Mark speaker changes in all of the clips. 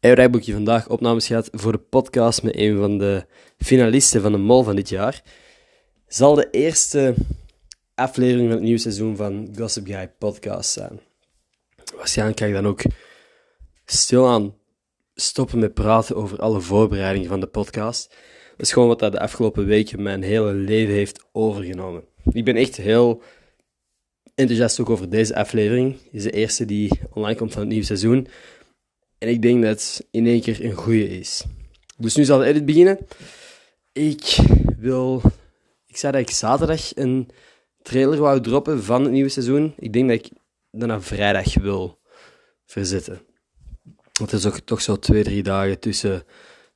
Speaker 1: Hey, heb je vandaag opnames gehad voor de podcast met een van de finalisten van de Mol van dit jaar. Zal de eerste aflevering van het nieuwe seizoen van Gossip Guy podcast zijn. Waarschijnlijk ga ik dan ook stilaan stoppen met praten over alle voorbereidingen van de podcast. Dat is gewoon wat dat de afgelopen weken mijn hele leven heeft overgenomen. Ik ben echt heel enthousiast ook over deze aflevering. Dit is de eerste die online komt van het nieuwe seizoen. En ik denk dat het in één keer een goede is. Dus nu zal de edit beginnen. Ik wil... Ik zei dat ik zaterdag een trailer wou droppen van het nieuwe seizoen. Ik denk dat ik naar vrijdag wil verzetten. Want er is ook toch zo twee, drie dagen tussen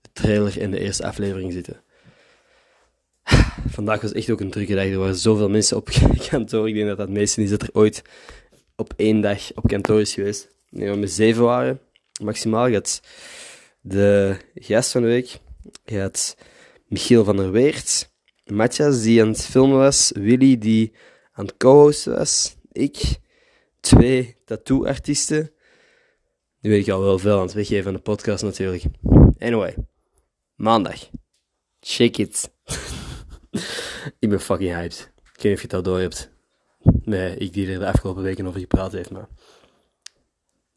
Speaker 1: de trailer en de eerste aflevering zitten. Vandaag was echt ook een drukke dag. Er waren zoveel mensen op kantoor. Ik denk dat dat het meeste is dat er ooit op één dag op kantoor is geweest. Nee, we met zeven waren maximaal. Je had de gast van de week. Je had Michiel van der Weert. Matthias die aan het filmen was. Willy die aan het co-hosten was. Ik. Twee tattoo-artiesten. Nu weet ik al wel veel aan het weggeven van de podcast natuurlijk. Anyway. Maandag. Shake it. ik ben fucking hyped. Ik weet niet of je het al door hebt. Nee, ik die er de afgelopen weken over gepraat heeft, maar...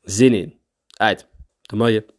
Speaker 1: Zin in. Uit. Doe maar je.